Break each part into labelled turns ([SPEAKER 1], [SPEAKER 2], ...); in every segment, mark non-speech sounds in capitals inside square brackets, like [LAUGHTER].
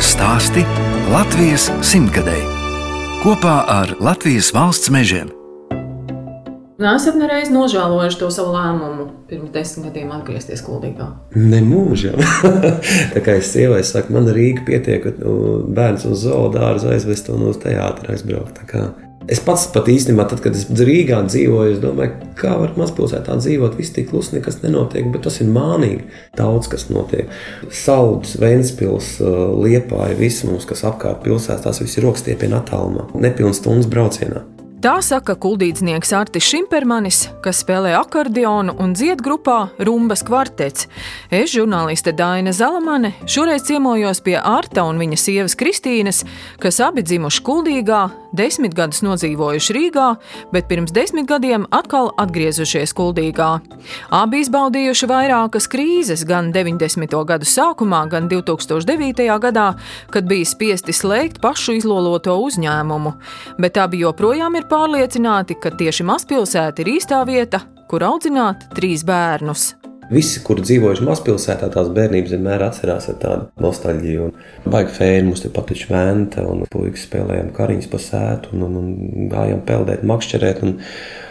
[SPEAKER 1] Latvijas stāsti Latvijas simtgadēji kopā ar Latvijas valsts mežiem.
[SPEAKER 2] Nesat nereiz nožēlojuši to savu lēmumu pirms desmit gadiem atgriezties Kuldīgā?
[SPEAKER 3] Nemūžam. [LAUGHS] tā kā es sievai saku, man Rīga pietiek, ka nu, bērns uz zoodārzu aizvest un uz teātru aizbraukt. Es pats pat īstenībā, tad, kad es Rīgā dzīvoju, es domāju, kā var mazpilsētā dzīvot, viss tik klusi, nekas nenotiek, bet tas ir mānīgi. Daudz kas notiek. Saldus, Vēnspils, Liepāja, viss mums, kas apkārt pilsētā, tas viss ir rokstiepienā attālumā, nepilns stundas braucienā.
[SPEAKER 2] Tā saka kuldīdznieks Artis Šimpermanis, kas spēlē akordionu un dzied grupā Rumbas kvartets. Es, žurnāliste Daina Zalamane, šoreiz ciemojos pie Arta un viņa sievas Kristīnas, kas abi dzimuši Kuldīgā, desmit gadus nodzīvojuši Rīgā, bet pirms desmit gadiem atkal atgriezušies Kuldīgā. Abi izbaudījuši vairākas krīzes, gan 90. gadu sākumā, gan 2009. gadā, kad bija spiesti slēgt pašu izloloto uzņēmumu, bet abi joprojām ir pārliecināti, ka tieši mazpilsēta ir īstā vieta, kur audzināt trīs bērnus.
[SPEAKER 3] Visi, kur dzīvojuši mazpilsētā, tās bērnības vienmēr atcerās ar tādu nostalģiju. Baigi fēni mums te patīk šventa, un puikas spēlējām kariņas pa sētu, un, un, un gājām peldēt, makšķerēt.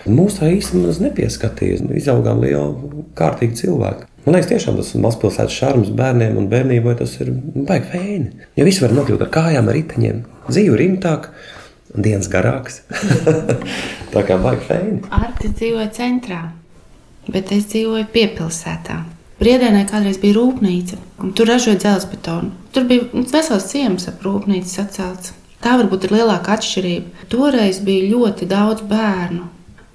[SPEAKER 3] Mūsu tā īstenībā nepieskatījies. Izaugām lielu, kārtīgu cilvēku. Man liekas, tiešām tas mazpilsētas šarms bērniem un bērnībai tas ir baigi fēni. Jo visi var nokļūt ar kājām, ar riteņiem, dzīvi rimtāk. Dienas garāks. [LAUGHS] tā kā baigi fēni.
[SPEAKER 4] Arti dzīvo centrā bet es dzīvoju piepilsētā. Briedēnē kādreiz bija rūpnīca, un tur ražoja dzelzbetonu. Tur bija vesels ciems ap rūpnīcu atcelts. Tā varbūt ir lielāka atšķirība. Toreiz bija ļoti daudz bērnu.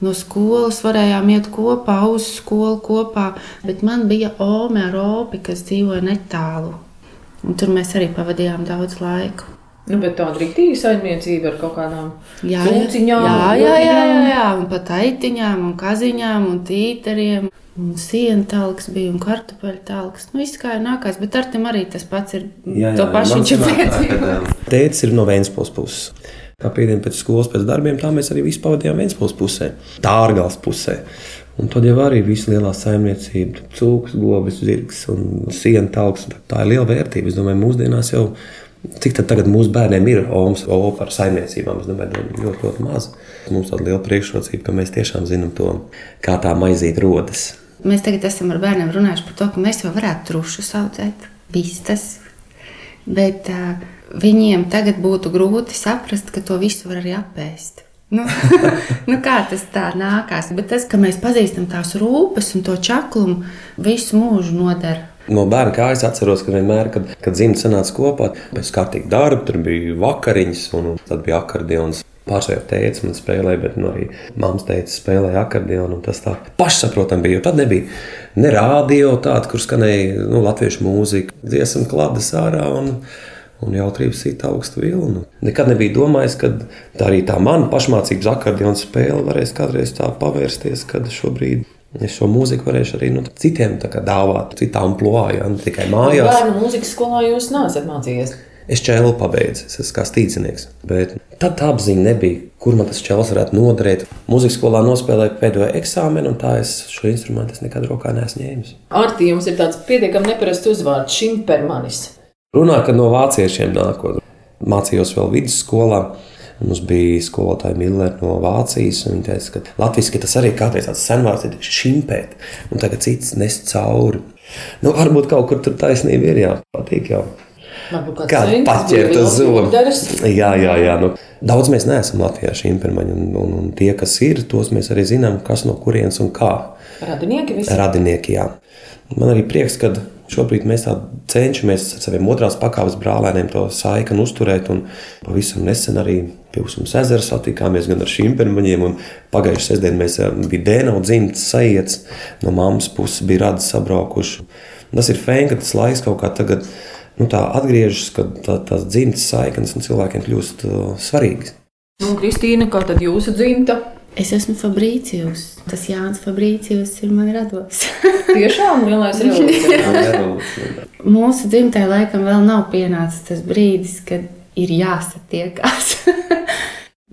[SPEAKER 4] No skolas varējām iet kopā, uz skolu kopā, bet man bija Ome ar Opi, kas dzīvoja netālu. Un tur mēs arī pavadījām daudz laika.
[SPEAKER 2] Nu, bet tāda rīktīva saimniecība ar kaut kādām
[SPEAKER 4] sūciņām. Jā, jā, jā, jā, jā, un pat aitiņām, un kaziņām, un tīteriem. Un sienu talks bija, un kartupeļu talks. Nu, viss kā ir nākās, bet ar tiem arī tas pats ir. Jā, jā, to pašu viņš ir piedzīvojis.
[SPEAKER 3] Tētis ir no Vēnspils puses. Kā pēdējiem pēc skolas, pēc darbiem, tā mēs arī visu pavadījām Vēnspils pusē, Tārgals pusē. Un tad jau arī viss lielā saimniecība, cūks, govis, zirgs un sienu talks. Tā ir liela vērtība. Es domāju, mūsdienās jau Cik tad mūsu bērniem ir OMS, OPA ar saimniecībām? Es domāju, ļoti, ļoti maz. Mums tāda liela priekšrocība, ka mēs tiešām zinām to, kā tā maizīt rodas.
[SPEAKER 4] Mēs tagad esam ar bērniem runājuši par to, ka mēs jau varētu trušus audzēt, vistas. Bet uh, viņiem tagad būtu grūti saprast, ka to visu var arī apēst. Nu, [LAUGHS] nu kā tas tā nākās? Bet tas, ka mēs pazīstam tās rūpes un to čaklumu, visu mūžu nodara.
[SPEAKER 3] No bērna kājas atceros, ka vienmēr, kad, kad dzimta sanāca kopā, pēc kārtīgi darba, tur bija vakariņas un tad bija akordions. Pārsvarā teica, man spēlēja, bet nu, arī māmas teica, spēlēja akordionu. Tas tā pašsaprotami bija. Tad nebija ne rādio tāda, kur skanēja nu, latviešu mūzika, dziesmu klādes ārā. Un, un jautrības sita augstu vilnu. Nekad nebija domājis, ka tā arī tā mana pašmācības akordiona spēle varēs kādreiz tā pavērsties, kad šobrīd Es šo mūziku varēšu arī nu, citiem dāvāt, citām plūām, ne tikai mājās.
[SPEAKER 2] Bērnu mūzikas skolā jūs neesat mācījies.
[SPEAKER 3] Es čēlu pabeidzu, es esmu kā stīcinieks. Bet tad tā apziņa nebija, kur man tas čels varētu noderēt. Mūzikas skolā nospēlēju pēdējo eksāmenu, un tā es šo instrumentu es nekad rokā neesmu ņēmis.
[SPEAKER 2] Arti, jums ir tāds pietiekami neparasts uzvārds - Šimpermanis.
[SPEAKER 3] Runā, ka no vāciešiem nākot. Mācījos vēl vidusskolā. Mums bija skolotāja Millera no Vācijas. Viņa teica, ka latviešu tas arī kādreiz tāds senvārds ir šimpēt, un tagad cits nes cauri. Nu, varbūt kaut kur tur taisnība ir, jā, patīk jau. Kāda paķert uz zūmu? Jā, jā, jā. Nu, daudz mēs neesam Latvijā šī impermaņa, un, un, un tie, kas ir, tos mēs arī zinām, kas no kurienes un kā.
[SPEAKER 2] Radinieki visi?
[SPEAKER 3] Radinieki, jā. Man arī prieks, ka Šobrīd mēs cenšamies ar saviem otrās pakāpes brālēniem to saikni uzturēt. Pavisam nesen arī Pilsums ezera satikāmies gan ar šīm pirmajiem. Pagājušajā sestdienā mēs eh, bijām Dēnau dzimtas sajietas, no mammas puses bija radi sabraukuši. Tas ir fēni, ka tas laiks kaut kā tagad nu, atgriežas, kad tā, tās dzimtas saiknes cilvēkiem kļūst uh, svarīgas.
[SPEAKER 2] Nu, Kristīna, kā tad jūsu dzimta?
[SPEAKER 4] Es esmu Fabricijus. Tas Jānis Fabricijus ir man rados. [LAUGHS]
[SPEAKER 2] Tiešām lielais revolūcija. [LAUGHS]
[SPEAKER 4] Mūsu dzimtē laikam vēl nav pienācis tas brīdis, kad ir jāsatiekās. [LAUGHS]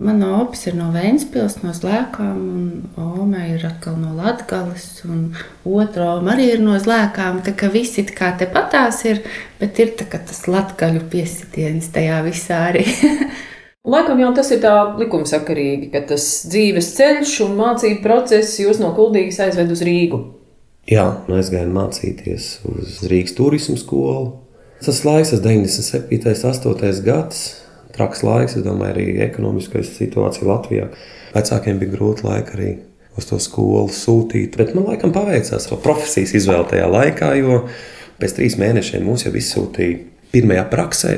[SPEAKER 4] Mana opis ir no Vēncpils, no Zlēkām, un Oma ir atkal no Latgales, un otra Oma arī ir no Zlēkām. Tā kā visi kā te patās ir, bet ir tā, tas latgaļu piesitiens tajā visā arī. [LAUGHS]
[SPEAKER 2] Laikam jau tas ir tā likumsakarīgi, ka tas dzīves ceļš un mācību process jūs no Kuldīgas aizved uz Rīgu.
[SPEAKER 3] Jā, nu es gāju mācīties uz Rīgas turismu skolu. Tas laiks, tas 97. un 8. gads, traks laiks, es domāju, arī ekonomiskā situācija Latvijā. Vecākiem bija grūti laiki arī uz to skolu sūtīt, bet man laikam paveicās savu profesijas izvēle tajā laikā, jo pēc trīs mēnešiem mūs jau izsūtīja pirmajā praksē,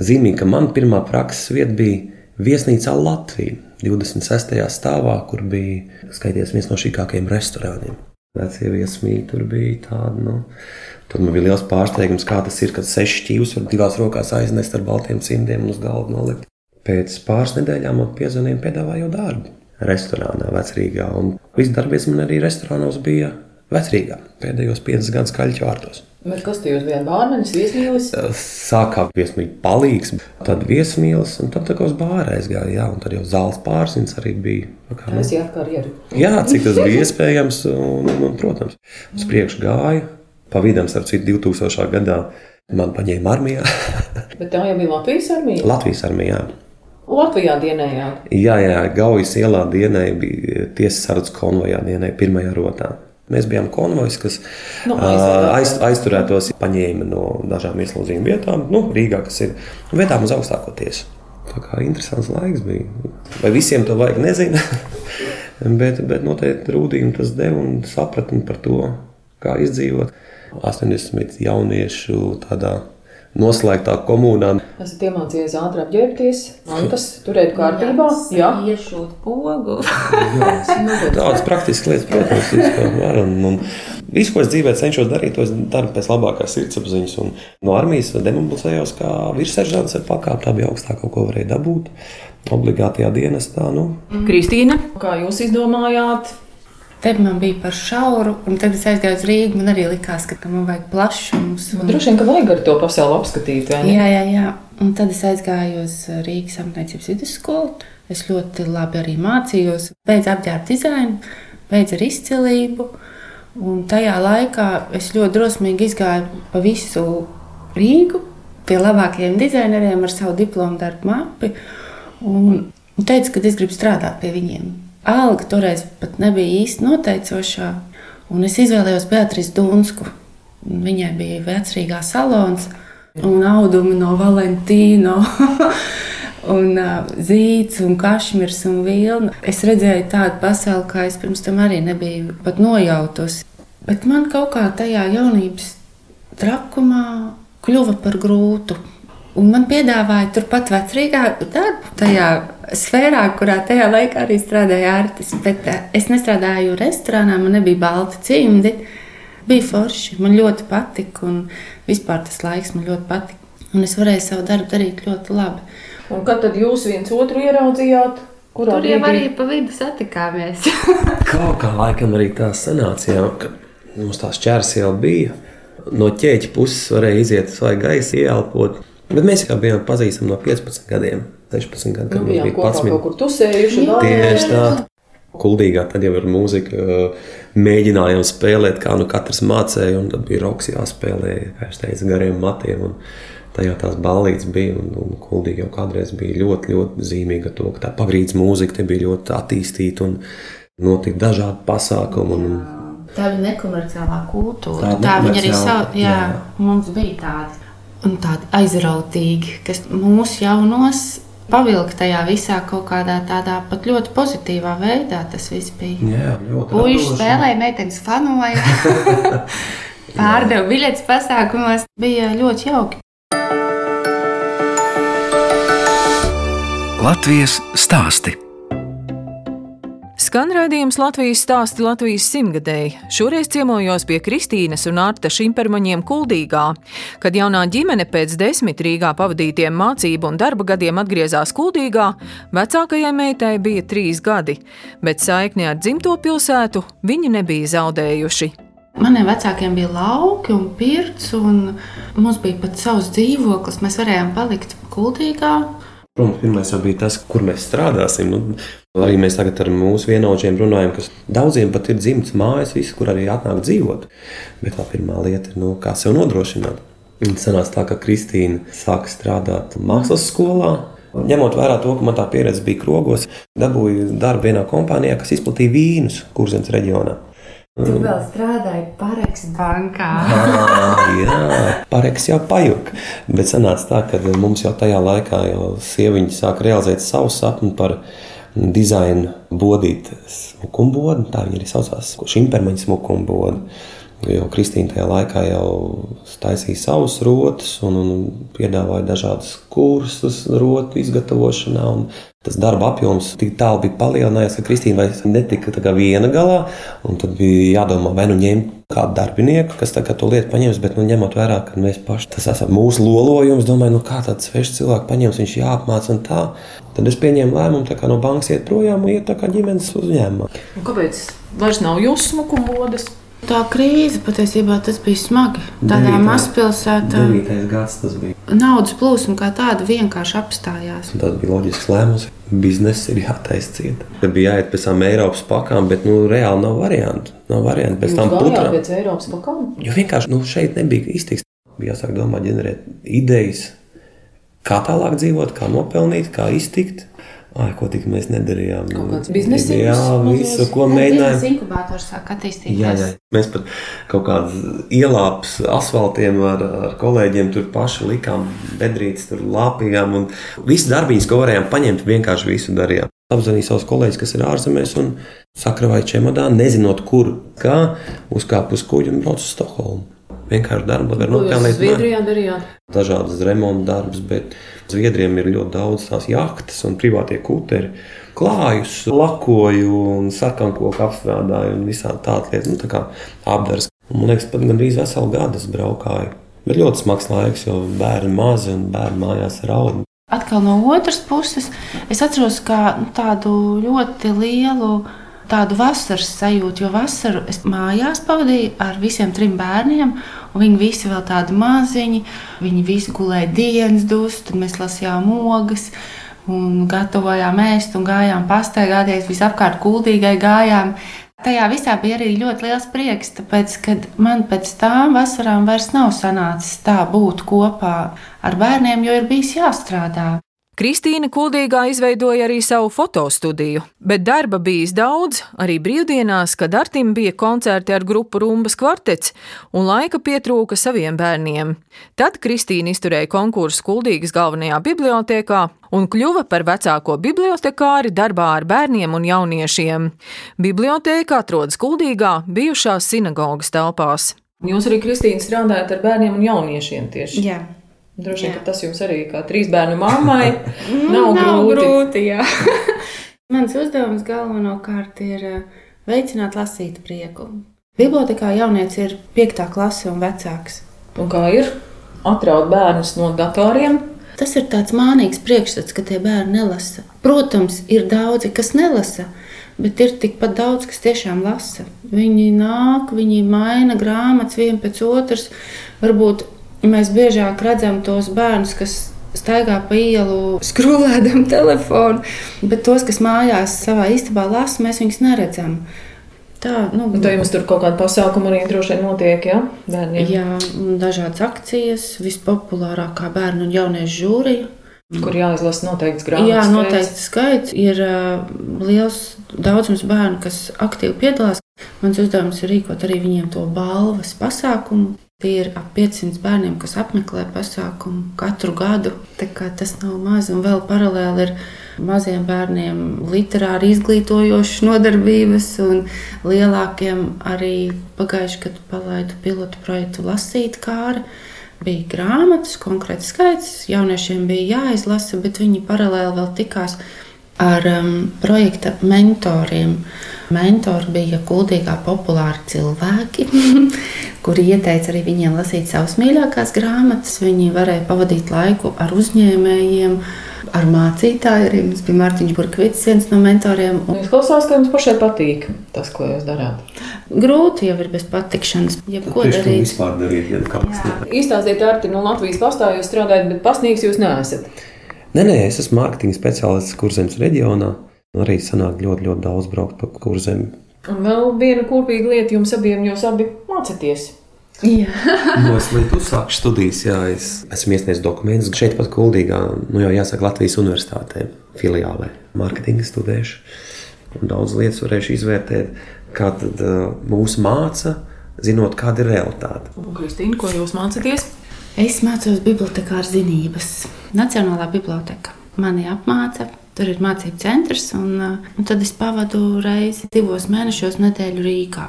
[SPEAKER 3] Zīmīgi, ka man pirmā prakses vieta bija viesnīcā Latvijā, 26. stāvā, kur bija skaities viens no šīkākajiem restorāniem. Vecie viesmīļi tur bija tādi. Nu, Tad man bija liels pārsteigums, kā tas ir, kad seši šķīvus var divās rokās aiznest ar baltiem cimdiem un uz galda nolikt. Pēc pāris nedēļām man piezvanīja un piedāvāja darbu restorānā, Vecrīgā. Un viss darbs man arī restorānos bija Vecrīgā pēdējos piecus gadus kaļķu vārtos.
[SPEAKER 2] Bet kas jūs bijāt? Bārmenis, viesmīlis?
[SPEAKER 3] Sākā viesmīlis palīgs, tad viesmīlis, un tad tā kā uz bāra aizgāja, jā, un tad jau zāles pārsins arī bija.
[SPEAKER 2] Nu kā, nu, jā, karjeru.
[SPEAKER 3] Jā, cik tas bija [LAUGHS] iespējams, un, un, un protams, uz priekšu gāju, pa vidam, starp citu, 2000. gadā man paņēma armijā. [LAUGHS]
[SPEAKER 2] Bet tā jau bija Latvijas armija?
[SPEAKER 3] Latvijas armijā.
[SPEAKER 2] Latvijā dienējāt?
[SPEAKER 3] Jā, jā, Gaujas ielā dienēja, bija tiesas sardzes konvojā dienēja pirmajā rotā. Mēs bijām konvojs, kas nu, aiz, aizturētos, paņēma no dažām ieslodzījuma vietām, nu, Rīgā, kas ir vietām uz augstāko tiesu. Tā kā interesants laiks bija. Vai visiem to vajag, nezinu. [LAUGHS] bet, bet noteikti rūdījumu tas deva un sapratni par to, kā izdzīvot. 80 jauniešu tādā noslēgtā komunā.
[SPEAKER 2] Esat iemācījies ātri apģērbties, mantas, turēt kārtībā,
[SPEAKER 4] jā, iešūt pogu. [LAUGHS]
[SPEAKER 3] Tādas praktiskas lietas, protams, un visu, ko es dzīvē cenšos darīt, to es daru pēc labākās sirdsapziņas. Un no armijas demobilizējos kā virsseržants ar pakāpi, tā bija augstākā, ko varēja dabūt. Obligātajā dienestā. Nu.
[SPEAKER 2] Kristīna, kā jūs izdomājāt,
[SPEAKER 4] Te man bija par šauru, un tad es aizgāju uz Rīgā. Man arī likās, ka man vajag plašums.
[SPEAKER 2] Un... Droši vien, ka vajag ar to pasauli apskatīt.
[SPEAKER 4] Jā, jā, jā. Un tad es aizgāju uz Rīgas apgādājības vidusskolu. Es ļoti labi arī mācījos. Beidzu apģērbu dizainu, beidzu ar izcilību. Un tajā laikā es ļoti drosmīgi izgāju pa visu Rīgu pie labākajiem dizaineriem ar savu diplomu darbu mapi. Un teicu, ka es gribu strādāt pie viņiem alga toreiz pat nebija īsti noteicošā. Un es izvēlējos Beatrisu Dunsku. Viņai bija vecrīgā salons un audumi no Valentīno. [LAUGHS] un uh, zīts, un kašmirs un vilna. Es redzēju tādu pasauli, kā es pirms tam arī nebiju pat nojautusi. Bet man kaut kā tajā jaunības trakumā kļuva par grūtu. Un man piedāvāja turpat vecrīgā darbu, tajā sfērā, kurā tajā laikā arī strādāja artis. Bet eh, es nestrādāju restorānā, man nebija balti cimdi. Bija forši, man ļoti patika, un vispār tas laiks man ļoti patika. Un es varēju savu darbu darīt ļoti labi.
[SPEAKER 2] Un kad tad jūs viens otru ieraudzījāt?
[SPEAKER 4] Kurā Tur jau brīdī? arī pa vidu satikāmies. [LAUGHS]
[SPEAKER 3] Kaut kā laikam arī tā sanāca, jā, ka mums tās ķērs jau bija. No ķēķa puses varēja iziet svaigu gaisu, ieelpot. Bet mēs jau bijām pazīstami no 15 gadiem. 16 gadi, kad nu,
[SPEAKER 2] bija 11. Kaut kur tusējuši.
[SPEAKER 3] Tieši tā. Kuldīgā tad jau ar mūziku mēģinājām spēlēt, kā nu katrs mācīja, un tad bija roks jāspēlē, kā es teicu, gariem matiem. Un tajā tās balīdzes bija, un, un kuldīgi jau kādreiz bija ļoti, ļoti zīmīga to, ka tā pagrīdes mūzika te bija ļoti attīstīta un notika dažādi pasākumi. Un,
[SPEAKER 4] Tā bija nekomerciālā kultūra. Tā, tā viņa arī savu, jā, jā. mums bija tāda. Un tādi aizrautīgi, kas mūsu jaunos pavilkt tajā visā kaut kādā tādā pat ļoti pozitīvā veidā. Tas viss bija.
[SPEAKER 3] Jā, ļoti
[SPEAKER 4] Puiši spēlēja, meitenes fanoja, [LAUGHS] pārdeva biļetes pasākumos. Bija ļoti jauki.
[SPEAKER 1] Latvijas stāsti.
[SPEAKER 2] Skan raidījums Latvijas stāsti Latvijas simtgadēji. Šoreiz ciemojos pie Kristīnas un Arta Šimpermaņiem Kuldīgā. Kad jaunā ģimene pēc desmit Rīgā pavadītiem mācību un darba gadiem atgriezās Kuldīgā, vecākajai meitai bija trīs gadi, bet saikni ar dzimto pilsētu viņi nebija zaudējuši.
[SPEAKER 4] Maniem vecākiem bija lauki un pirts, un mums bija pat savs dzīvoklis. Mēs varējām palikt Kuldīgā.
[SPEAKER 3] Protams, pirmais jau bija tas, kur mēs strādāsim. Nu, arī mēs tagad ar mūsu vienaudžiem runājam, ka daudziem pat ir dzimts mājas, visi, kur arī atnāk dzīvot. Bet tā pirmā lieta ir, nu, kā sev nodrošināt. Sanāca tā, ka Kristīna sāka strādāt mākslas skolā. Ņemot vērā to, ka man tā pieredze bija krogos, dabūju darbu vienā kompānijā, kas izplatīja vīnus Kurzemes reģionā.
[SPEAKER 4] Tu vēl strādāji Pareks bankā. [LAUGHS]
[SPEAKER 3] Ah, jā, pareks jau pajuka. Bet sanāca tā, ka mums jau tajā laikā jau sieviņa sāka realizēt savu sapni par dizainu bodīt smukumbodu. Tā viņa arī saucās, šimpermaņa smukumbodu. Jo Kristīna tajā laikā jau taisīja savus rotas un, un piedāvāja dažādus kursus rotu izgatavošanā. Tas darba apjoms tik tālu bija palielinājies, ka Kristīna vairs netika viena galā. Tad bija jādomā, vai nu ņemt kādu darbinieku, kas to lietu paņems, bet nu, ņemot vērā, ka mēs paši tas esam mūsu lolojums, domāju, nu, kā tāds svešs cilvēks paņems, viņš jāapmāca un tā. Tad es pieņēmu lēmumu no bankas iet projām un iet tā kā ģimenes uzņēmumā.
[SPEAKER 2] Kāpēc vairs nav jūsu smukumbodas?
[SPEAKER 4] Tā krīze patiesībā tas bija smagi. Tādā mazpilsētā
[SPEAKER 3] 9. gads tas bija.
[SPEAKER 4] naudas plūsma kā tāda vienkārši apstājās.
[SPEAKER 3] Un Tas bija loģisks lēmums. Bizness ir jātaisa cieta. Tad bija jāiet pēc tam Eiropas pakām, bet nu, reāli nav variantu. Nav variantu pēc tam putrām.
[SPEAKER 2] pēc Eiropas pakām.
[SPEAKER 3] Jo vienkārši nu, šeit nebija iztiks. Bija jāsāk domāt, ģenerēt idejas, kā tālāk dzīvot, kā nopelnīt, kā iztikt. Ai, ko tik mēs nedarījām?
[SPEAKER 2] Kaut kāds biznesa
[SPEAKER 3] Jā, visu, ko mēģinājām.
[SPEAKER 4] Inkubators sāk attīstīties.
[SPEAKER 3] Jā, jā. Mēs pat kaut kādas ielāpas asfaltiem ar, ar kolēģiem tur paši likām, bedrītes tur lāpījām. Un visu darbiņus, ko varējām paņemt, vienkārši visu darījām. Apzvanīju savus kolēģus, kas ir ārzemēs, un sakravāju čemodānu, nezinot, kur, kā, uzkāpu uz kuģa un braucu uz Stokholmu. Vienkārši darbu var nopelnīt.
[SPEAKER 2] Zviedrijā darījāt?
[SPEAKER 3] Dažādas remonta darbus, bet Zviedriem ir ļoti daudz tās jahtas un privātie kūteri. Klājus, lakoju un sarkankoku apstrādāju un visādi tādas lietas, nu, tā kā apdars. Un, man liekas, pat gandrīz veselu gadu es braukāju. Bet ļoti smags laiks, jo bērni mazi un bērni mājās raud.
[SPEAKER 4] Atkal no otras puses, es atceros kā, nu, tādu ļoti lielu tādu vasaras sajūtu, jo vasaru es mājās pavadīju ar visiem trim bērniem, viņi visi vēl tādi maziņi. Viņi visi gulēja dienas dusmas, tad mēs lasījām ogas. Un gatavojām ēst, un gājām pastaigāties, visapkārt kuldīgai gājām. Tajā visā bija arī ļoti liels prieks, tāpēc, ka man pēc tam vasarām vairs nav sanācis tā būt kopā ar bērniem, jo ir bijis jāstrādā.
[SPEAKER 2] Kristīna Kuldīgā izveidoja arī savu fotostudiju, bet darba bijis daudz, arī brīvdienās, kad Artim bija koncerti ar grupu Rumbas kvartets, un laika pietrūka saviem bērniem. Tad Kristīna izturēja konkursu Kuldīgas galvenajā bibliotekā un kļuva par vecāko bibliotekāri darbā ar bērniem un jauniešiem. Biblioteka atrodas Kuldīgā, bijušās sinagogas telpās. Jūs arī, Kristīna, strādājat ar bērniem un jauniešiem tieši?
[SPEAKER 4] Jā.
[SPEAKER 2] Droši vien, tas jums arī kā trīs bērnu mammai [LAUGHS] nav,
[SPEAKER 4] nav
[SPEAKER 2] grūti.
[SPEAKER 4] grūti. [LAUGHS] Mans uzdevums galvenokārt ir eh, veicināt lasīt prieku. Bibliotēkā jaunieci ir 5. klase un vecāks.
[SPEAKER 2] Un kā ir? Atraut bērnus no datoriem.
[SPEAKER 4] Tas ir tāds mānīgs priekšstats, ka tie bērni nelasa. Protams, ir daudzi, kas nelasa, bet ir tikpat daudz, kas tiešām lasa. Viņi nāk, viņi maina grāmatas viena pēc otras. Varbūt mēs biežāk redzam tos bērnus, kas staigā pa ielu, skrūlēdam [LAUGHS] telefonu, bet tos, kas mājās savā istabā lasa, mēs viņus neredzam. Tā, nu,
[SPEAKER 2] tad jums tur kaut kāda pasākuma arī droši vien notiek, ja? Bērniem.
[SPEAKER 4] Jā, dažādas akcijas, vispopulārākā bērnu un jauniešu žūrija.
[SPEAKER 2] Kur jāizlasa noteikts grāmatas.
[SPEAKER 4] Jā,
[SPEAKER 2] skaits.
[SPEAKER 4] noteikti skaits. Ir uh, liels daudzums bērnu, kas aktīvi piedalās. Mans uzdevums ir rīkot arī viņiem to balvas pasākumu. Tie ir ap 500 bērniem, kas apmeklē pasākumu katru gadu. Tas nav maz, un vēl paralēli ir maziem bērniem literāri izglītojošas nodarbības, un lielākiem arī pagājuši gadu palaidu pilotu projektu lasīt kāra. Bija grāmatas, konkrēts skaits, jauniešiem bija jāizlasa, bet viņi paralēli vēl tikās ar um, projekta mentoriem. Mentori bija kuldīgā populāri cilvēki, [LAUGHS] kuri ieteica arī viņiem lasīt savas mīļākās grāmatas. Viņi varēja pavadīt laiku ar uzņēmējiem, ar mācītāju. Arī mums bija Mārtiņš Burkvits, viens no mentoriem. Un
[SPEAKER 2] Izklausās, ka jums pašai patīk tas, ko jūs darāt.
[SPEAKER 4] grūti jau ir bez patikšanas,
[SPEAKER 3] to
[SPEAKER 4] darīt.
[SPEAKER 3] vispār darīt, ja ne.
[SPEAKER 2] Īstāstiet, Arti, no Latvijas pastāv jūs strādājat, bet pasniegs jūs neesat.
[SPEAKER 3] Nē, nē, es esmu mārketinga speciālists Kurzemes reģionā. Arī sanāk ļoti, ļoti daudz braukt pa kurzem.
[SPEAKER 2] Un vēl viena kopīga lieta jums abiem, jūs abi mācāties.
[SPEAKER 4] Jā, [LAUGHS]
[SPEAKER 3] No es līdz uzsāku studijas, jā, es esmu iesniedzis dokumentus šeit pat Kuldīgā, nu jau jāsaka Latvijas universitātē, filiālē, mārketinga studējuši. Un daudz lietas varēšu izvērtēt, kā tad uh, mūs māca, zinot, kāda ir realitāte.
[SPEAKER 2] Un, Kristīna, ko jūs mācāties?
[SPEAKER 4] Es mācos bibliotekāra zinības. Nacionālā biblioteka mani apmāca. Tur ir mācību centrs, un, uh, un tad es pavadu reizi divos mēnešos nedēļu Rīgā.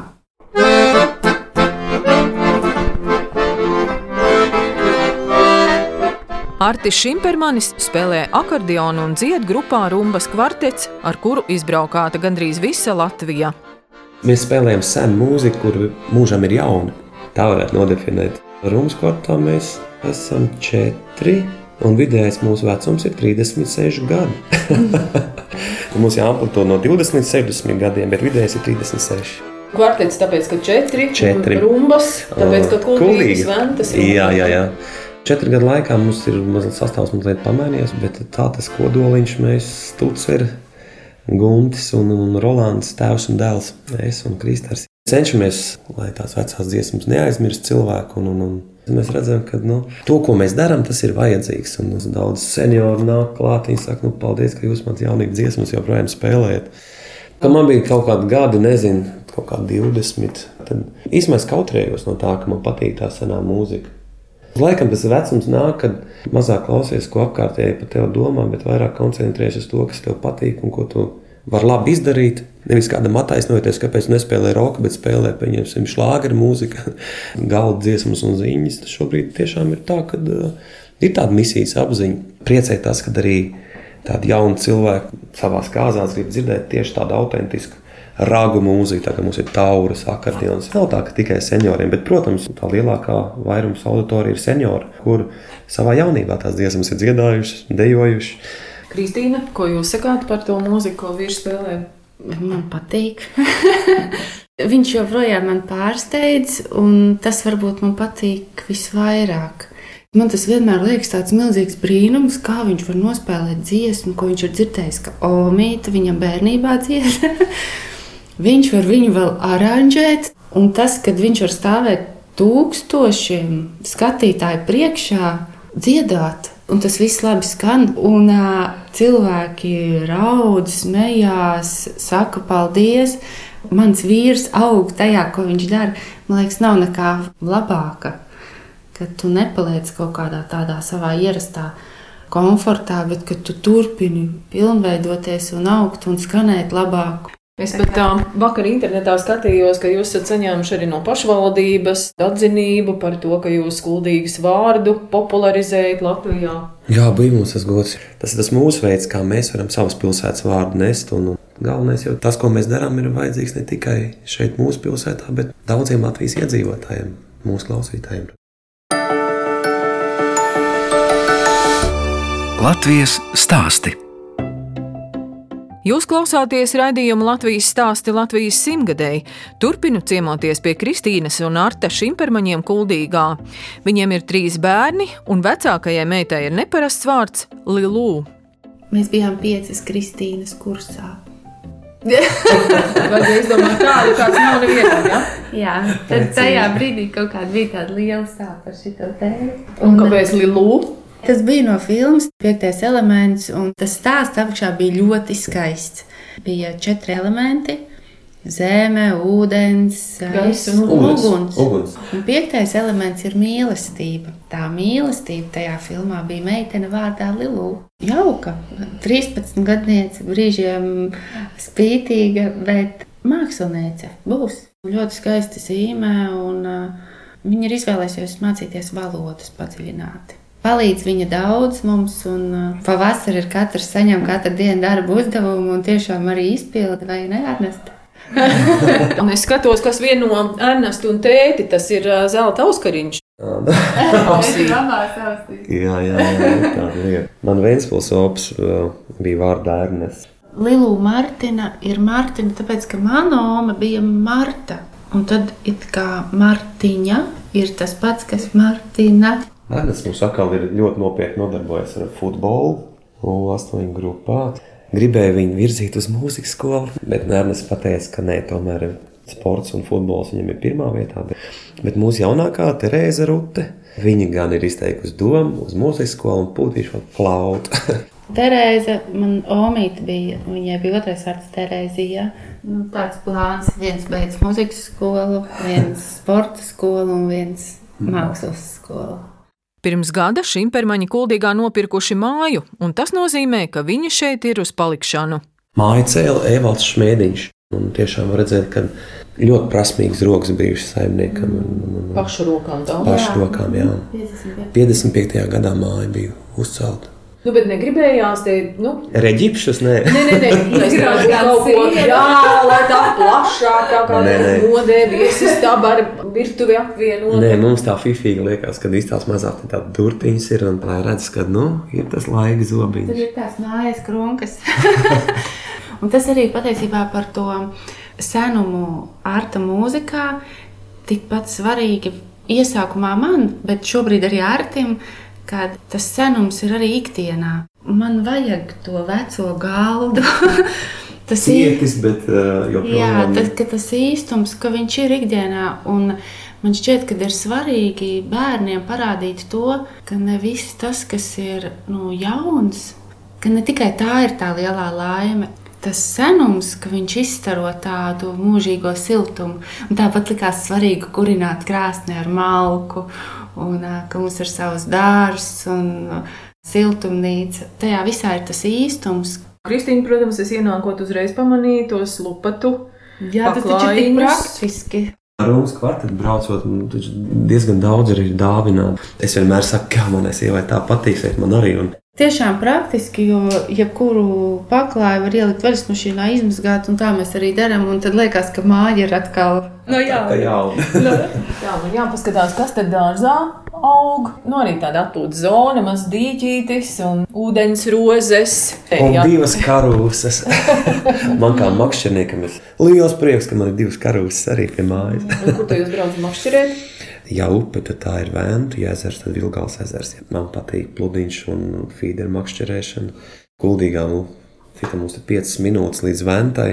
[SPEAKER 2] Artis Šimpermanis spēlē akordionu un dzied grupā Rumbas kvartets, ar kuru izbraukāta gandrīz visa Latvija.
[SPEAKER 3] Mēs spēlējam senu mūziku, kur mūžam ir jauna. Tā varētu nodefinēt. Rūmas kvartā mēs esam četri, un vidējais mūsu vecums ir 36 gadi. [LAUGHS] Mums jāamplito no 20 līdz 60 gadiem, bet vidējais ir 36.
[SPEAKER 2] Kvartets, tāpēc, ka četri,
[SPEAKER 3] Četri.
[SPEAKER 2] rumbas, tāpēc, ka
[SPEAKER 3] Ā,
[SPEAKER 2] kuldīgas ventas.
[SPEAKER 3] Jā, jā, jā. Četru gadu laikā mums ir mazliet sastāvs mazliet pamainījies, bet tā tas kodoliņš mēs Stuceri, Guntis un, un Rolands, tēvs un dēls, es un Kristers. Cenšamies, lai tās vecās dziesmas neaizmirst cilvēku, un, un, un mēs redzam, ka nu, to, ko mēs darām, tas ir vajadzīgs. Un mums daudz senioru nāk klāt, viņi saka, nu, paldies, ka jūs man jaunīgi dziesmas joprojām spēlējat. Kad man bija kaut kādi gadi, nezinu, kaut kādi 20, tad īstenībā es kautrējos no tā, ka man patīk tā senā mūzika. Laikam tas vecums nāk, kad mazāk klausies, ko apkārtēji par tevi domā, bet vairāk koncentrējies uz to, kas tev patīk un ko tu vari labi izdarīt. Nevis kādam attaisnoties, kāpēc nespēlē roka, bet spēlē pieņemsim šlāgeru mūziku, [LAUGHS] galda dziesmas un ziņas. Tas šobrīd tiešām ir tā, ka uh, ir tāda misijas apziņa. Priecē tas, ka arī tādi jauni cilvēki savā kāzās grib dzirdēt tieši tādu autentisku ragu mūziku, tā kā mums ir tauras, akordeons. Nav tā, ka tikai senioriem, bet, protams, tā lielākā vairums auditorija ir seniori, kur savā jaunībā tās dziesmas ir dziedājušas, dejojušas.
[SPEAKER 2] Kristīna, ko jūs sakāt par to mūziku, ko vīrs spēlē?
[SPEAKER 4] Man patīk. [LAUGHS] Viņš joprojām man pārsteidz, un tas varbūt man patīk visvairāk. Man tas vienmēr liekas tāds milzīgs brīnums, kā viņš var nospēlēt dziesmu, ko viņš ir dzirdējis, ka Omīte viņam bērnībā dzied. [LAUGHS] viņš var viņu vēl aranžēt, un tas, kad viņš var stāvēt tūkstošiem skatītāju priekšā, dziedāt. Un tas viss labi skan, un uh, cilvēki raud, smējās, saka paldies. Mans vīrs aug tajā, ko viņš dara. Man liekas, nav nekā labāka. Kad tu nepaliec kaut kādā tādā savā ierastā komfortā, bet ka tu turpini pilnveidoties un augt un skanēt labāk.
[SPEAKER 2] Es pat tā vakar internetā skatījos, ka jūs esat saņēmuši arī no pašvaldības atzinību par to, ka jūs skuldīgas vārdu popularizējat Latvijā.
[SPEAKER 3] Jā, bija mums tas gods. Tas ir tas mūsu veids, kā mēs varam savas pilsētas vārdu nest. Un galvenais jau tas, ko mēs darām, ir vajadzīgs ne tikai šeit, mūsu pilsētā, bet daudziem Latvijas iedzīvotājiem, mūsu klausītājiem.
[SPEAKER 1] Latvijas stāsti.
[SPEAKER 2] Jūs klausāties raidījuma Latvijas stāsti Latvijas simtgadēji. Turpinu ciemoties pie Kristīnas un Arta Šimpermaņiem Kuldīgā. Viņiem ir trīs bērni, un vecākajai meitai ir neparasts vārds Lilū.
[SPEAKER 4] Mēs bijām piecas Kristīnas kursā.
[SPEAKER 2] Vai es domāju, tādu kāds nav nevienam, ja?
[SPEAKER 4] Jā, tad tajā brīdī kaut kāda bija tāda liela sāpe par šo tēmu.
[SPEAKER 2] Un kāpēc Lilū?
[SPEAKER 4] Tas bija no filmas Piektais elements, un tas stāsts apakšā bija ļoti skaists. Bija četri elementi - zeme, ūdens,
[SPEAKER 2] Gaiss un
[SPEAKER 3] Uguns.
[SPEAKER 4] uguns. Un piektais elements ir mīlestība. Tā mīlestība tajā filmā bija meitene vārdā Lilu. Jauka, 13 gadniece, brīžiem spītīga, bet māksliniece būs. Ļoti skaisti zīmē, un uh, viņa ir izvēlējusies mācīties valodas padziļināti. Palīdz viņa daudz mums, un uh, pavasarī ir katrs saņem katru dienu darbu uzdevumu, un tiešām arī izpilda vai neatnest. [LAUGHS]
[SPEAKER 2] Un es skatos, kas vieno Ernestu un tēti, tas ir ā, zelta auskariņš.
[SPEAKER 3] Jā, [LAUGHS] jā, jā, ir tāda lieta. Man Vēnspils ops uh, bija vārdā Ernest.
[SPEAKER 4] Lielu Martina ir Martina, tāpēc ka mana oma bija Marta. Un tad it kā Martiņa ir tas pats, kas Martina.
[SPEAKER 3] Ernest mums atkal ir ļoti nopietni nodarbojies ar futbolu. U8 grupā. Gribēju viņu virzīt uz mūzikas skolu, bet Nērnes pateica, ka nē, tomēr sports un futbols viņam ir pirmā vietā. Bet, bet mūsu jaunākā Terēza Rute, viņa gan ir izteikusi domu uz mūzikas skolu un pūtīšu flautu. [LAUGHS]
[SPEAKER 4] Terēza, man omīte bija, viņai bija otrais vārds Terēzija. Nu, tāds plāns, viens beidz muzikas skolu, viens sporta skolu un viens mākslas skolu.
[SPEAKER 2] Pirms gada šimpermaņi kuldīgā nopirkuši māju, un tas nozīmē, ka viņi šeit ir uz palikšanu.
[SPEAKER 3] Māja cēla Evalds Šmēdiņš. Un tiešām var redzēt, ka ļoti prasmīgs rokas bijušas saimniekam.
[SPEAKER 2] Pašu rokām daudz.
[SPEAKER 3] pašu rokām, jā. 55. gadā māja bija uzcelta.
[SPEAKER 2] Nu, bet negribējās te, nu,
[SPEAKER 3] Reģipšus, nē.
[SPEAKER 2] Nē, nē, nē, [LAUGHS] izgrāžot kaut ko jā, lai tā plašāk, tā kā modē viesis tā ar virtuvi apvienot.
[SPEAKER 3] Nē, mums tā fifīga liekas, ka izstāsta mazāk tāda durtiņas ir un lai redz, ka, nu, ir tas laika
[SPEAKER 4] Tur
[SPEAKER 3] zobiņš.
[SPEAKER 4] ir tās mājas krunkas. [LAUGHS] un tas arī patiesībā par to senumu ārta mūzikā tikpat svarīgi iesākumā man, bet šobrīd arī ārtim, kad tas senums ir arī ikdienā. Man vajag to veco galdu. [LAUGHS] tas ir
[SPEAKER 3] Ciekis, bet uh,
[SPEAKER 4] Jā,
[SPEAKER 3] joprojām.
[SPEAKER 4] tas, ka tas īstums, ka viņš ir ikdienā. Man šķiet, ka ir svarīgi bērniem parādīt to, ka ne viss tas, kas ir nu, jauns, ka ne tikai tā ir tā lielā laime. Tas senums, ka viņš izstaro tādu mūžīgo siltumu. Un tāpat likās svarīgi kurināt krāsni ar malku, un ka mums ir savs dārzs un siltumnīca. Tajā visā ir tas īstums,
[SPEAKER 2] Kristīna, protams, es ienākot uzreiz pamanīju tos lupatu.
[SPEAKER 4] Jā, tas taču ir tik praktiski.
[SPEAKER 3] Rūmas kvartālā braucot, man taču diezgan daudz ir dāvināti. Es vienmēr saku, ka manai sievai tā patiksiet, man arī. Un
[SPEAKER 4] Tiešām praktiski, jo jebkuru paklāju var ielikt veļas mašīnā, izmazgāt, un tā mēs arī darām. Un tad liekas, ka māja ir atkal no
[SPEAKER 3] kā
[SPEAKER 4] jauna.
[SPEAKER 3] jauna. [LAUGHS]
[SPEAKER 2] Jā, man jāpaskatās, kas te dārzā aug. Nu, arī tāda atpūtas zona, maz dīķītis un ūdens rozes.
[SPEAKER 3] Un
[SPEAKER 2] Jā,
[SPEAKER 3] divas karūsas. [LAUGHS] man kā makšķerniekam ir liels prieks, ka man ir divas karūsas arī pie mājas.
[SPEAKER 2] Kur tu jūs braucat makšķerēt?
[SPEAKER 3] Ja upe, tad tā ir vēntu, ja ezers, tad vilgāls ezers. Man patīk pludiņš un fīderu makšķerēšana. Kuldīgā, nu, cita mums ir 5 minūtes līdz vēntai.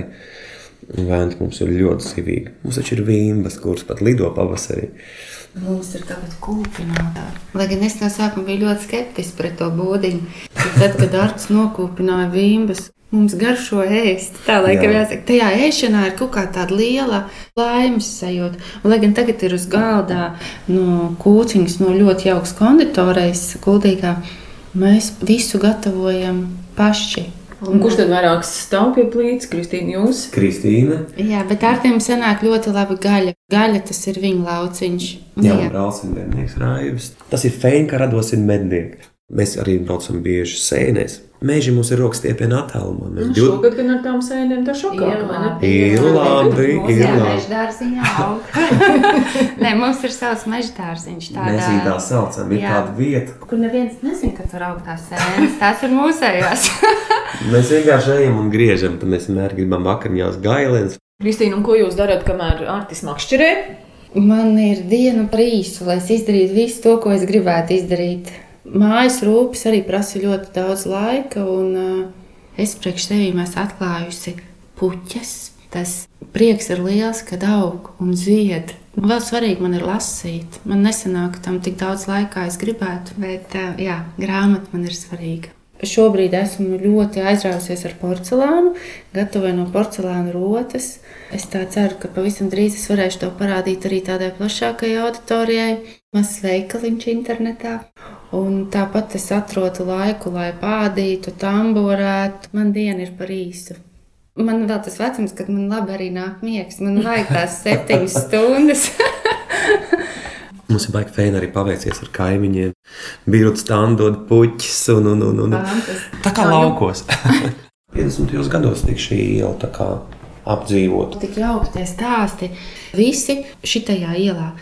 [SPEAKER 3] Un Vēnta mums ir ļoti zivīga. Mums taču ir vīmbas, kuras pat lido pavasarī.
[SPEAKER 4] Mums ir tagad kūpināta. Lai gan es no sākuma biju ļoti skeptiski pret to būdiņu. Tad, kad Arts nokūpināja vīmbas, mums garšo ēst. Tā laikam
[SPEAKER 3] Jā.
[SPEAKER 4] jāsaka, tajā ēšanā ir kaut kā tāda liela laimes sajūta. Un, lai gan tagad ir uz galda no kūciņas no ļoti jauks konditorejas, kuldīgā, mēs visu gatavojam paši.
[SPEAKER 2] Un kurš tad vairāk stāv pie plīts? Kristīna, jūs?
[SPEAKER 3] Kristīna,
[SPEAKER 4] Jā, bet ar tiem sanāk ļoti labi gaļa. Gaļa tas ir viņa lauciņš.
[SPEAKER 3] Jā, un brālis ir mednieks Raivis. Tas ir fēni, ka rados ir mednieki. Mēs arī braucam bieži sēnēs. Mēģi mums ir rokas stiepienā attālumā. Mēs
[SPEAKER 2] Nu,
[SPEAKER 3] div-
[SPEAKER 2] šogad gan ar tām sēnēm tā šokā?
[SPEAKER 3] Ir labi, ir labi.
[SPEAKER 4] dārziņā aug. [LAUGHS] Nē, mums ir savs meža dārziņš.
[SPEAKER 3] Mēs viņu tā saucam. Ir
[SPEAKER 4] Jā.
[SPEAKER 3] tāda vieta,
[SPEAKER 4] Kur neviens nezina, ka tur aug tās sēnes. Tās ir mūsējās. [LAUGHS]
[SPEAKER 3] Mēs vienkārši ejam un griežam, tad mēs vienmēr gribam vakariņās gailēns.
[SPEAKER 2] Kristīna, un ko jūs darat, kamēr Artis makšķerē?
[SPEAKER 4] Man ir diena par īsu, lai es izdarītu visu to, ko es gribētu izdarīt. Mājas rūpes arī prasa ļoti daudz laika, un uh, es priekš sevīm esmu atklājusi puķes. Tas prieks ir liels, kad aug un zied. Un vēl svarīgi man ir lasīt. Man nesanāk tam tik daudz laika, kā es gribētu, bet uh, jā, grāmata man ir svarīga. Šobrīd esmu ļoti aizrausies ar porcelānu, gatavoju no porcelāna rotas. Es ceru, ka pavisam drīz es varēšu to parādīt arī tādai plašākajai auditorijai. Mazs veikaliņš internetā. Un tāpat es atrodu laiku, lai pādītu, tamborētu. Man diena ir par īsu. Man vēl tas vecums, kad man labi arī nāk miegs. Man vajag tās [LAUGHS] septiņas stundas. [LAUGHS]
[SPEAKER 3] Mums ir baigi fēni arī paveicies ar kaimiņiem. Birts tāndot puķis un, un, un, un. Tā kā laukos. [LAUGHS] 50. gados tika šī iela tā kā apdzīvot.
[SPEAKER 4] Tik jauki tie stāsti. Visi šitajā ielā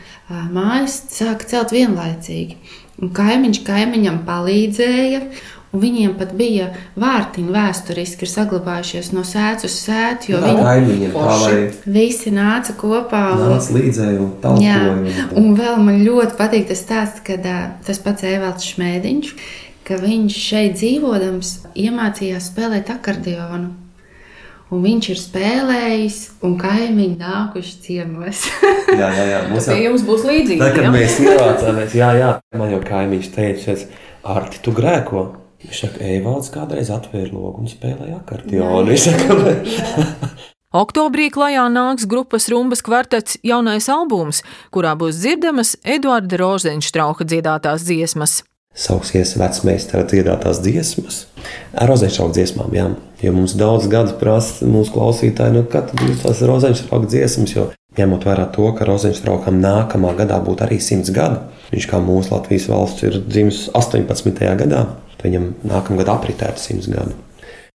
[SPEAKER 4] mājas sāka celt vienlaicīgi. Un kaimiņš kaimiņam palīdzēja. Un viņiem pat bija vārtiņi vēsturiski, ir saglabājušies no sēdes uz sētu, jo
[SPEAKER 3] Tā
[SPEAKER 4] viņi
[SPEAKER 3] kaimiņiem lai
[SPEAKER 4] visi nāca kopā. Un,
[SPEAKER 3] nāca līdzēji un
[SPEAKER 4] Jā,
[SPEAKER 3] talkoja.
[SPEAKER 4] un vēl man ļoti patīk tas stāsts, kad tas pats Evalds Šmēdiņš, ka viņš šeit dzīvodams iemācījās spēlēt akordeonu. Un viņš ir spēlējis, un kaimiņi nākuši ciemos.
[SPEAKER 3] jā, jā, jā. [LAUGHS] Mums
[SPEAKER 2] Pie jums būs līdzīgi.
[SPEAKER 3] Tad, kad
[SPEAKER 2] ja?
[SPEAKER 3] mēs ievācāmies, jā, jā, man jau kaimiņš teica, Arti, tu grēko. Viņš saka, Eivalds kādreiz atvēra logu un spēlēja akordionu. Viņš saka, [LAUGHS]
[SPEAKER 2] Oktobrī klajā nāks grupas Rumbas kvartets jaunais albums, kurā būs dzirdamas Eduarda Rozenštrauka dziedātās dziesmas.
[SPEAKER 3] sauksies vecmeistara dziedātās dziesmas. Ar rozeņšauku dziesmām, jā. Jo mums daudz gadu prasa mūsu klausītāji, nu, kad būs tās rozeņšauku dziesmas, jo ņemot vērā to, ka rozeņšaukam nākamā gadā būtu arī simts gadu. Viņš kā mūsu Latvijas valsts ir dzimis 18. gadā, tad viņam nākamā gada apritētu simts gadu.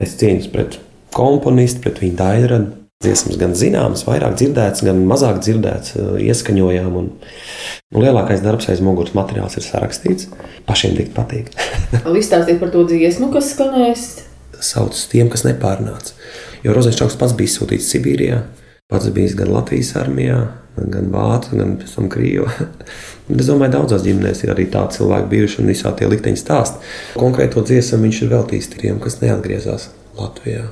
[SPEAKER 3] Es cieņos pret komponistu, pret viņa daļradu. Dziesmas gan zināmas, vairāk dzirdētas, gan mazāk dzirdētas, ieskaņojām. Un, nu, lielākais darbs aiz muguras materiāls ir sarakstīts. Pašiem tik patīk. [LAUGHS]
[SPEAKER 2] Izstāstiet par to dziesmu, kas skanēs.
[SPEAKER 3] Sauc tiem, kas nepārnāca. Jo Rozenčāks pats bija sūtīts Sibīrijā, pats bijis gan Latvijas armijā, gan Vācijā, gan pēc tam Krievijā. [LAUGHS] Es domāju, daudzās ģimenēs ir arī tādi cilvēki bijuši un visā tie likteņi stāst. Konkrēto dziesmu viņš ir veltījis tiem, kas neatgriezās Latvijā.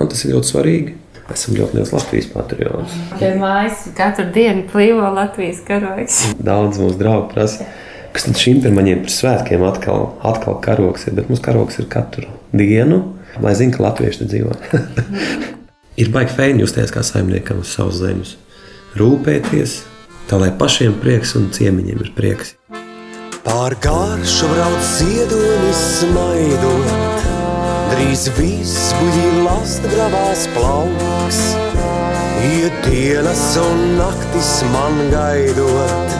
[SPEAKER 3] Man tas ir ļoti svarīgi. Esam ļoti liels Latvijas patriots.
[SPEAKER 5] Pie mājas katru dienu plīvo Latvijas karogs.
[SPEAKER 3] Daudz mūsu draugu prasa, kas tad šim pirmajiem par svētkiem atkal, atkal karogs ir. Bet mums karogs ir katru dienu, lai zinātu, ka latvieši te dzīvo. [LAUGHS] ir baigi fēni justies kā saimniekam uz savas zemes. Rūpēties, tā lai pašiem prieks un ciemiņiem ir prieks.
[SPEAKER 6] Pār garšu brauc ziedonis smaidot, drīz viss buļļi lasta gravās plauks. Iet dienas un naktis man gaidot,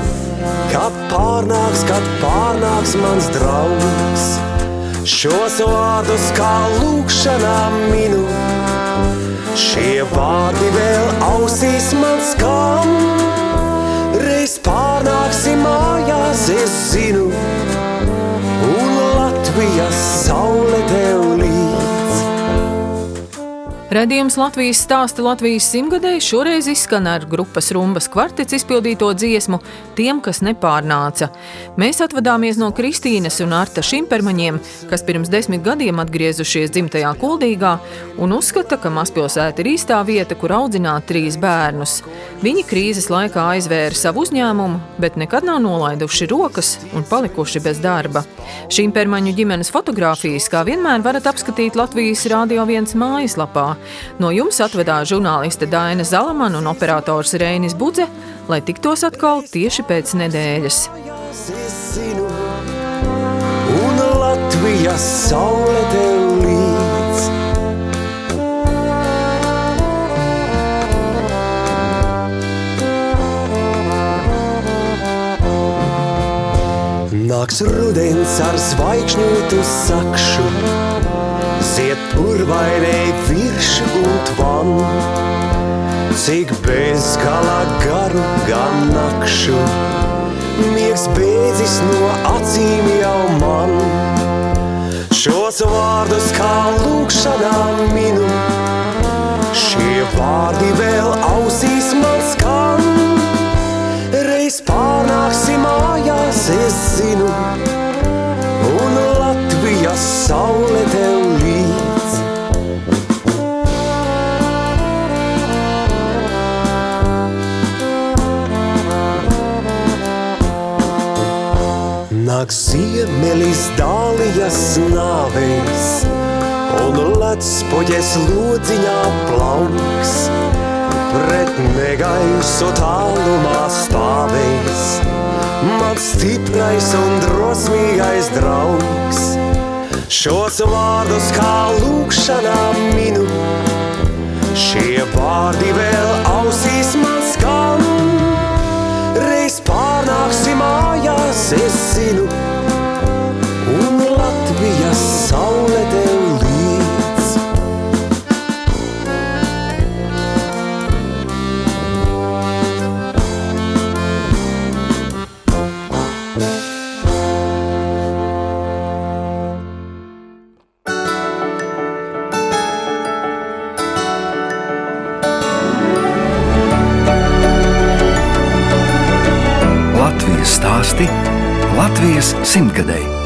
[SPEAKER 6] kad pārnāks, kad pārnāks mans draugs. Šos vārdus kā lūkšanā minu, šie vārdi vēl ausīs man skan. Reiz pārnāksim mājās, es zinu, un Latvijas saule
[SPEAKER 2] Radījums Latvijas stāsta Latvijas simtgadēji šoreiz izskan ar grupas Rumbas kvartets izpildīto dziesmu Tiem, kas nepārnāca. Mēs atvadāmies no Kristīnas un Arta Šimpermaņiem, kas pirms desmit gadiem atgriezušies dzimtajā Kuldīgā un uzskata, ka mazpilsēta ir īstā vieta, kur audzināt trīs bērnus. Viņi krīzes laikā aizvēra savu uzņēmumu, bet nekad nav nolaiduši rokas un palikuši bez darba. Šimpermaņu ģimenes fotografijas, kā vienmēr, varat apskatīt Latvijas Rādio 1 mājaslapā. No jums atvedās žurnāliste Daina Zalamana un operators Reinis Budze, lai tiktos atkal tieši pēc nedēļas.
[SPEAKER 6] Un Latvijas saule tev līdz. Nāks rudens ar zvaigžņotu sakšu, zied purvainei virš un tvan. Cik bezgalā garu gan nakšu, miegs beidzis no acīm jau man. Šos vārdus kā lūkšanā minu, šie vārdi vēl ausīs man skan. Reiz pārnāksim mājās, es zinu, Latvijas saule tev līdz. Nāk ziemelis dālijas nāvēs, un lec poģes lodziņā plauks. Pret negaisu tālumā stāvēs, mans stiprais un drosmīgais draugs. Šos vārdus kā lūkšanā minu, šie vārdi vēl ausīs man
[SPEAKER 1] Latvijas stāsti Latvijas simtgadēji.